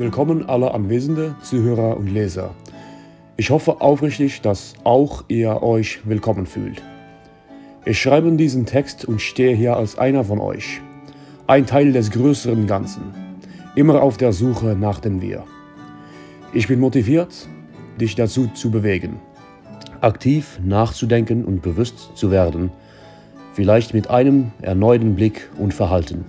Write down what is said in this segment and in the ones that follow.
Willkommen alle Anwesende, Zuhörer und Leser. Ich hoffe aufrichtig, dass auch ihr euch willkommen fühlt. Ich schreibe diesen Text und stehe hier als einer von euch, ein Teil des größeren Ganzen, immer auf der Suche nach dem Wir. Ich bin motiviert, dich dazu zu bewegen, aktiv nachzudenken und bewusst zu werden, vielleicht mit einem erneuten Blick und Verhalten.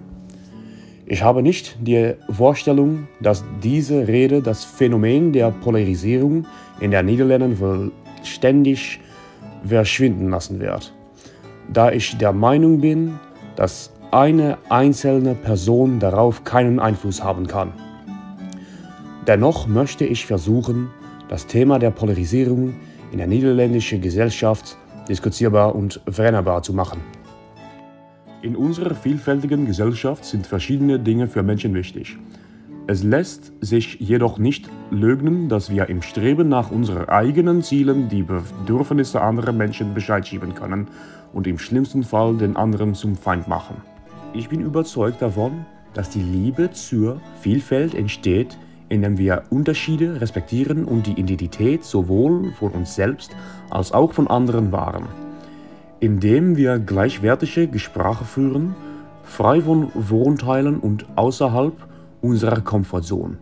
Ich habe nicht die Vorstellung, dass diese Rede das Phänomen der Polarisierung in der Niederlanden vollständig verschwinden lassen wird, da ich der Meinung bin, dass eine einzelne Person darauf keinen Einfluss haben kann. Dennoch möchte ich versuchen, das Thema der Polarisierung in der niederländischen Gesellschaft diskutierbar und veränderbar zu machen. In unserer vielfältigen Gesellschaft sind verschiedene Dinge für Menschen wichtig. Es lässt sich jedoch nicht leugnen, dass wir im Streben nach unseren eigenen Zielen die Bedürfnisse anderer Menschen Bescheid schieben können und im schlimmsten Fall den anderen zum Feind machen. Ich bin überzeugt davon, dass die Liebe zur Vielfalt entsteht, indem wir Unterschiede respektieren und die Identität sowohl von uns selbst als auch von anderen wahren indem wir gleichwertige Gespräche führen, frei von Vorurteilen und außerhalb unserer Komfortzone,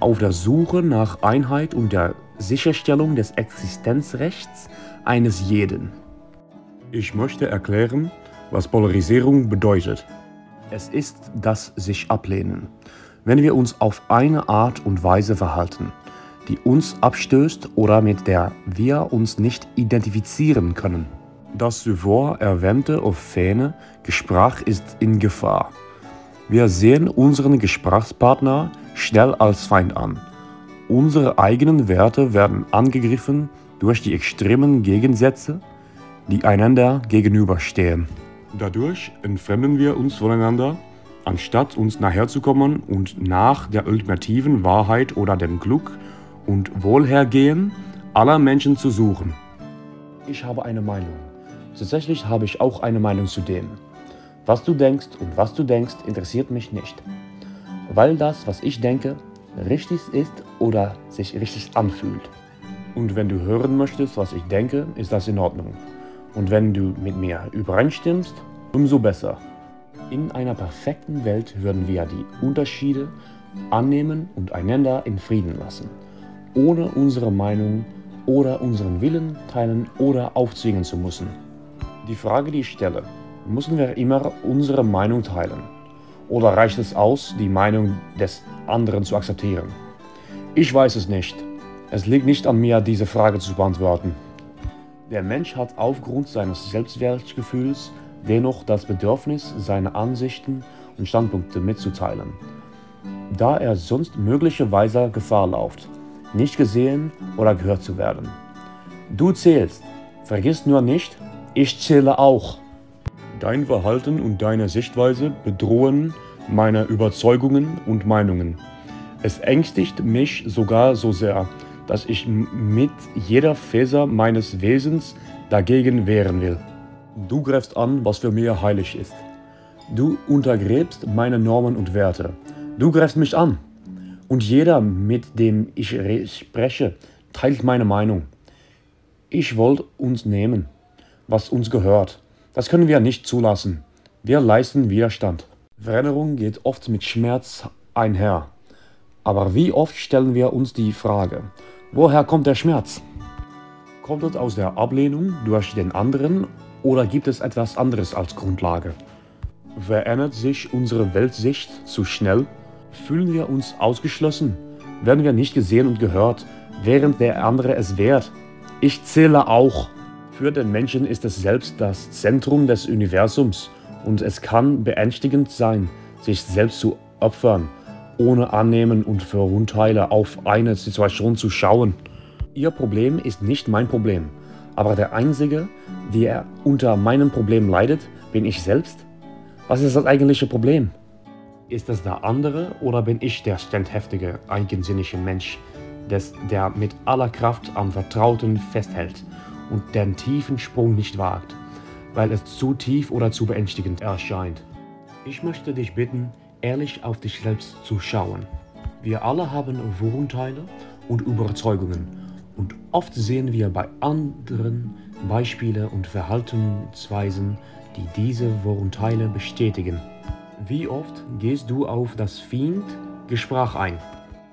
auf der Suche nach Einheit und der Sicherstellung des Existenzrechts eines jeden. Ich möchte erklären, was Polarisierung bedeutet. Es ist das sich ablehnen, wenn wir uns auf eine Art und Weise verhalten, die uns abstößt oder mit der wir uns nicht identifizieren können. Das zuvor erwähnte offene Gespräch ist in Gefahr. Wir sehen unseren Gesprächspartner schnell als Feind an. Unsere eigenen Werte werden angegriffen durch die extremen Gegensätze, die einander gegenüberstehen. Dadurch entfremden wir uns voneinander, anstatt uns nachherzukommen und nach der ultimativen Wahrheit oder dem Glück und Wohlhergehen aller Menschen zu suchen. Ich habe eine Meinung. Tatsächlich habe ich auch eine Meinung zu dem. Was du denkst und was du denkst, interessiert mich nicht. Weil das, was ich denke, richtig ist oder sich richtig anfühlt. Und wenn du hören möchtest, was ich denke, ist das in Ordnung. Und wenn du mit mir übereinstimmst, umso besser. In einer perfekten Welt würden wir die Unterschiede annehmen und einander in Frieden lassen, ohne unsere Meinung oder unseren Willen teilen oder aufzwingen zu müssen. Die Frage, die ich stelle, müssen wir immer unsere Meinung teilen? Oder reicht es aus, die Meinung des anderen zu akzeptieren? Ich weiß es nicht. Es liegt nicht an mir, diese Frage zu beantworten. Der Mensch hat aufgrund seines Selbstwertgefühls dennoch das Bedürfnis, seine Ansichten und Standpunkte mitzuteilen, da er sonst möglicherweise Gefahr läuft, nicht gesehen oder gehört zu werden. Du zählst. Vergiss nur nicht, ich zähle auch. Dein Verhalten und deine Sichtweise bedrohen meine Überzeugungen und Meinungen. Es ängstigt mich sogar so sehr, dass ich mit jeder Faser meines Wesens dagegen wehren will. Du greifst an, was für mich heilig ist. Du untergräbst meine Normen und Werte. Du greifst mich an. Und jeder, mit dem ich spreche, teilt meine Meinung. Ich wollte uns nehmen was uns gehört. Das können wir nicht zulassen. Wir leisten Widerstand. Veränderung geht oft mit Schmerz einher. Aber wie oft stellen wir uns die Frage, woher kommt der Schmerz? Kommt es aus der Ablehnung durch den anderen oder gibt es etwas anderes als Grundlage? Verändert sich unsere Weltsicht zu schnell? Fühlen wir uns ausgeschlossen? Werden wir nicht gesehen und gehört, während der andere es wehrt? Ich zähle auch. Für den Menschen ist es selbst das Zentrum des Universums und es kann beängstigend sein, sich selbst zu opfern, ohne Annehmen und Verurteile auf eine Situation zu schauen. Ihr Problem ist nicht mein Problem, aber der Einzige, der unter meinem Problem leidet, bin ich selbst. Was ist das eigentliche Problem? Ist es der andere oder bin ich der standhaftige, eigensinnige Mensch, des, der mit aller Kraft am Vertrauten festhält und den tiefen Sprung nicht wagt, weil es zu tief oder zu beängstigend erscheint. Ich möchte dich bitten, ehrlich auf dich selbst zu schauen. Wir alle haben Vorurteile und Überzeugungen und oft sehen wir bei anderen Beispiele und Verhaltensweisen, die diese Vorurteile bestätigen. Wie oft gehst du auf das Fiend-Gespräch ein?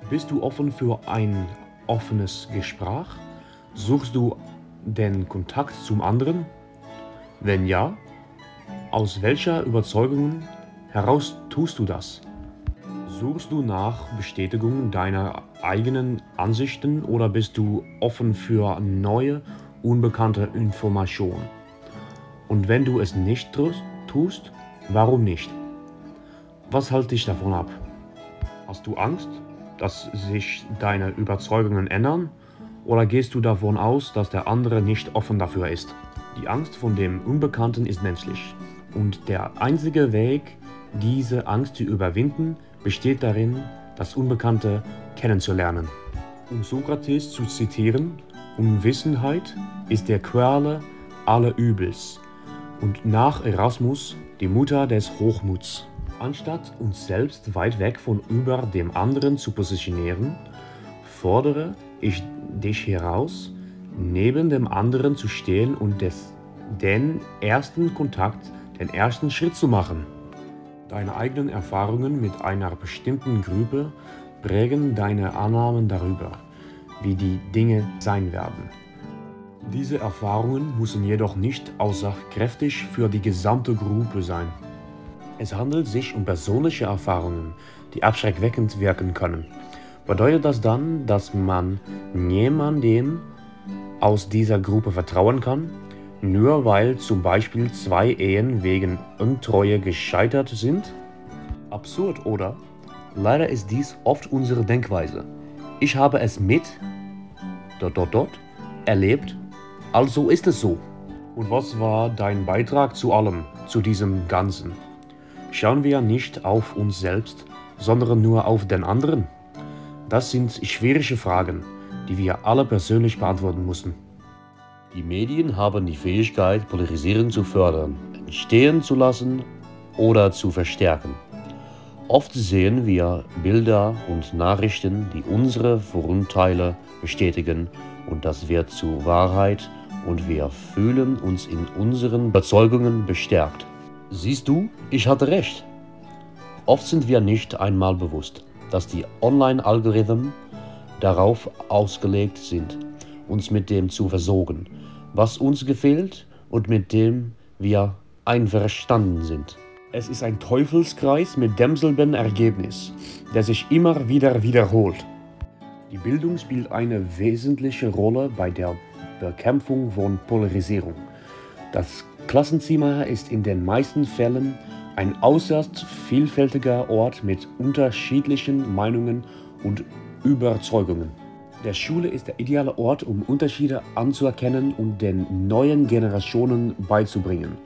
Bist du offen für ein offenes Gespräch? Suchst du den Kontakt zum anderen? Wenn ja, aus welcher Überzeugung heraus tust du das? Suchst du nach Bestätigung deiner eigenen Ansichten oder bist du offen für neue, unbekannte Informationen? Und wenn du es nicht tust, warum nicht? Was hält dich davon ab? Hast du Angst, dass sich deine Überzeugungen ändern? Oder gehst du davon aus, dass der andere nicht offen dafür ist? Die Angst vor dem Unbekannten ist menschlich. Und der einzige Weg, diese Angst zu überwinden, besteht darin, das Unbekannte kennenzulernen. Um Sokrates zu zitieren, Unwissenheit ist der Quelle aller Übels und nach Erasmus die Mutter des Hochmuts. Anstatt uns selbst weit weg von über dem anderen zu positionieren, fordere ich dich heraus, neben dem anderen zu stehen und des, den ersten Kontakt, den ersten Schritt zu machen. Deine eigenen Erfahrungen mit einer bestimmten Gruppe prägen deine Annahmen darüber, wie die Dinge sein werden. Diese Erfahrungen müssen jedoch nicht aussagekräftig für die gesamte Gruppe sein. Es handelt sich um persönliche Erfahrungen, die abschreckweckend wirken können. Bedeutet das dann, dass man niemandem aus dieser Gruppe vertrauen kann? nur weil zum Beispiel zwei Ehen wegen Untreue gescheitert sind? Absurd, oder? Leider ist dies oft unsere Denkweise. Ich habe es mit dort, dort, dort erlebt, also ist es so. Und was war dein Beitrag zu allem, zu diesem Ganzen? Schauen wir nicht auf uns selbst, sondern nur auf den anderen? Das sind schwierige Fragen, die wir alle persönlich beantworten müssen. Die Medien haben die Fähigkeit, Polarisierung zu fördern, entstehen zu lassen oder zu verstärken. Oft sehen wir Bilder und Nachrichten, die unsere Vorurteile bestätigen und das wird zur Wahrheit und wir fühlen uns in unseren Überzeugungen bestärkt. Siehst du, ich hatte recht. Oft sind wir nicht einmal bewusst, dass die Online-Algorithmen darauf ausgelegt sind, uns mit dem zu versorgen, was uns gefällt und mit dem wir einverstanden sind. Es ist ein Teufelskreis mit demselben Ergebnis, der sich immer wieder wiederholt. Die Bildung spielt eine wesentliche Rolle bei der Bekämpfung von Polarisierung. Das Klassenzimmer ist in den meisten Fällen ein äußerst vielfältiger Ort mit unterschiedlichen Meinungen und Überzeugungen. Der Schule ist der ideale Ort, um Unterschiede anzuerkennen und den neuen Generationen beizubringen.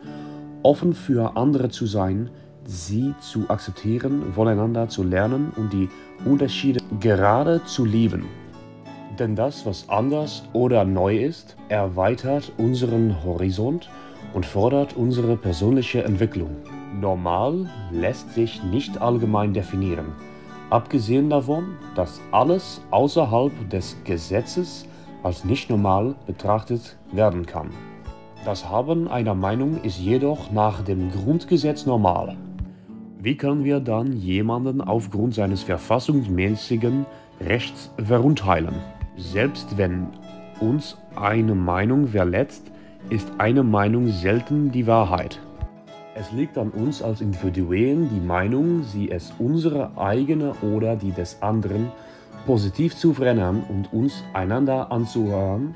Offen für andere zu sein, sie zu akzeptieren, voneinander zu lernen und die Unterschiede gerade zu lieben. Denn das, was anders oder neu ist, erweitert unseren Horizont und fordert unsere persönliche Entwicklung. Normal lässt sich nicht allgemein definieren. Abgesehen davon, dass alles außerhalb des Gesetzes als nicht normal betrachtet werden kann. Das Haben einer Meinung ist jedoch nach dem Grundgesetz normal. Wie können wir dann jemanden aufgrund seines verfassungsmäßigen Rechts verurteilen? Selbst wenn uns eine Meinung verletzt, ist eine Meinung selten die Wahrheit. Es liegt an uns als Individuen, die Meinung, sie es unsere eigene oder die des anderen, positiv zu verändern und uns einander anzuhören,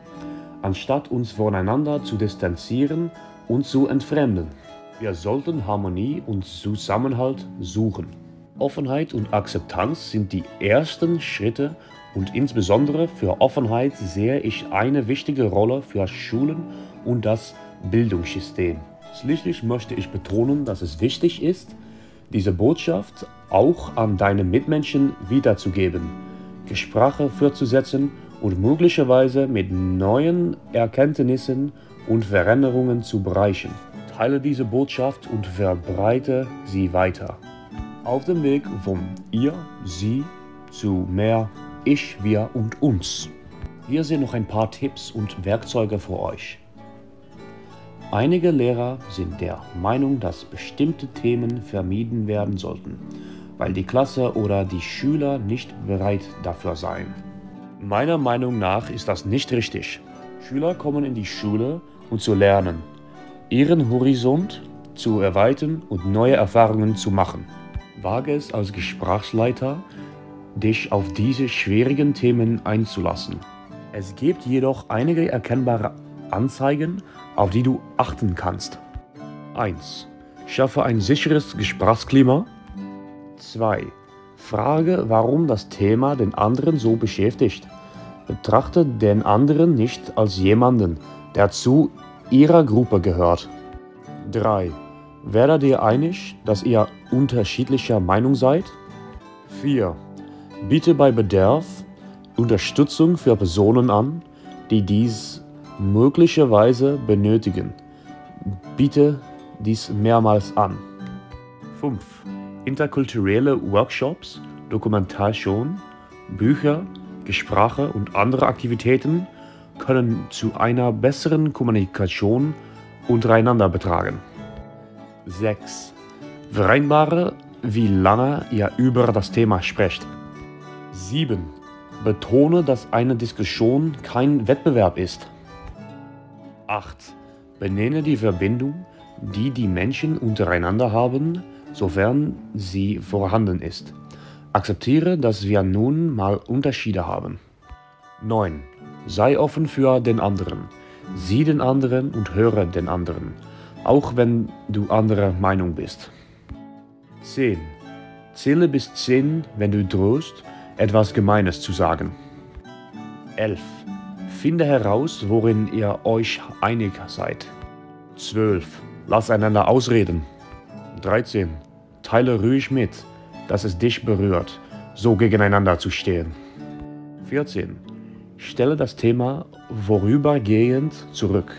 anstatt uns voneinander zu distanzieren und zu entfremden. Wir sollten Harmonie und Zusammenhalt suchen. Offenheit und Akzeptanz sind die ersten Schritte und insbesondere für Offenheit sehe ich eine wichtige Rolle für Schulen und das Bildungssystem. Schließlich möchte ich betonen, dass es wichtig ist, diese Botschaft auch an deine Mitmenschen wiederzugeben, Gespräche fortzusetzen und möglicherweise mit neuen Erkenntnissen und Veränderungen zu bereichen. Teile diese Botschaft und verbreite sie weiter. Auf dem Weg von ihr, sie zu mehr Ich, wir und uns. Hier sind noch ein paar Tipps und Werkzeuge für euch. Einige Lehrer sind der Meinung, dass bestimmte Themen vermieden werden sollten, weil die Klasse oder die Schüler nicht bereit dafür seien. Meiner Meinung nach ist das nicht richtig. Schüler kommen in die Schule, um zu lernen, ihren Horizont zu erweitern und neue Erfahrungen zu machen. Wage es als Gesprächsleiter, dich auf diese schwierigen Themen einzulassen. Es gibt jedoch einige erkennbare Anzeigen, auf die du achten kannst. 1. Schaffe ein sicheres Gesprächsklima. 2. Frage, warum das Thema den anderen so beschäftigt. Betrachte den anderen nicht als jemanden, der zu ihrer Gruppe gehört. 3. Werde dir einig, dass ihr unterschiedlicher Meinung seid. 4. Biete bei Bedarf Unterstützung für Personen an, die dies möglicherweise benötigen. Biete dies mehrmals an. 5. Interkulturelle Workshops, Dokumentation, Bücher, Gespräche und andere Aktivitäten können zu einer besseren Kommunikation untereinander betragen. 6. Vereinbare, wie lange ihr über das Thema sprecht. 7. Betone, dass eine Diskussion kein Wettbewerb ist. 8. Benenne die Verbindung, die die Menschen untereinander haben, sofern sie vorhanden ist. Akzeptiere, dass wir nun mal Unterschiede haben. 9. Sei offen für den anderen. Sieh den anderen und höre den anderen, auch wenn du anderer Meinung bist. 10. Zähle bis 10, wenn du drohst, etwas Gemeines zu sagen. 11. Finde heraus, worin ihr euch einig seid. 12. Lass einander ausreden. 13. Teile ruhig mit, dass es dich berührt, so gegeneinander zu stehen. 14. Stelle das Thema vorübergehend zurück.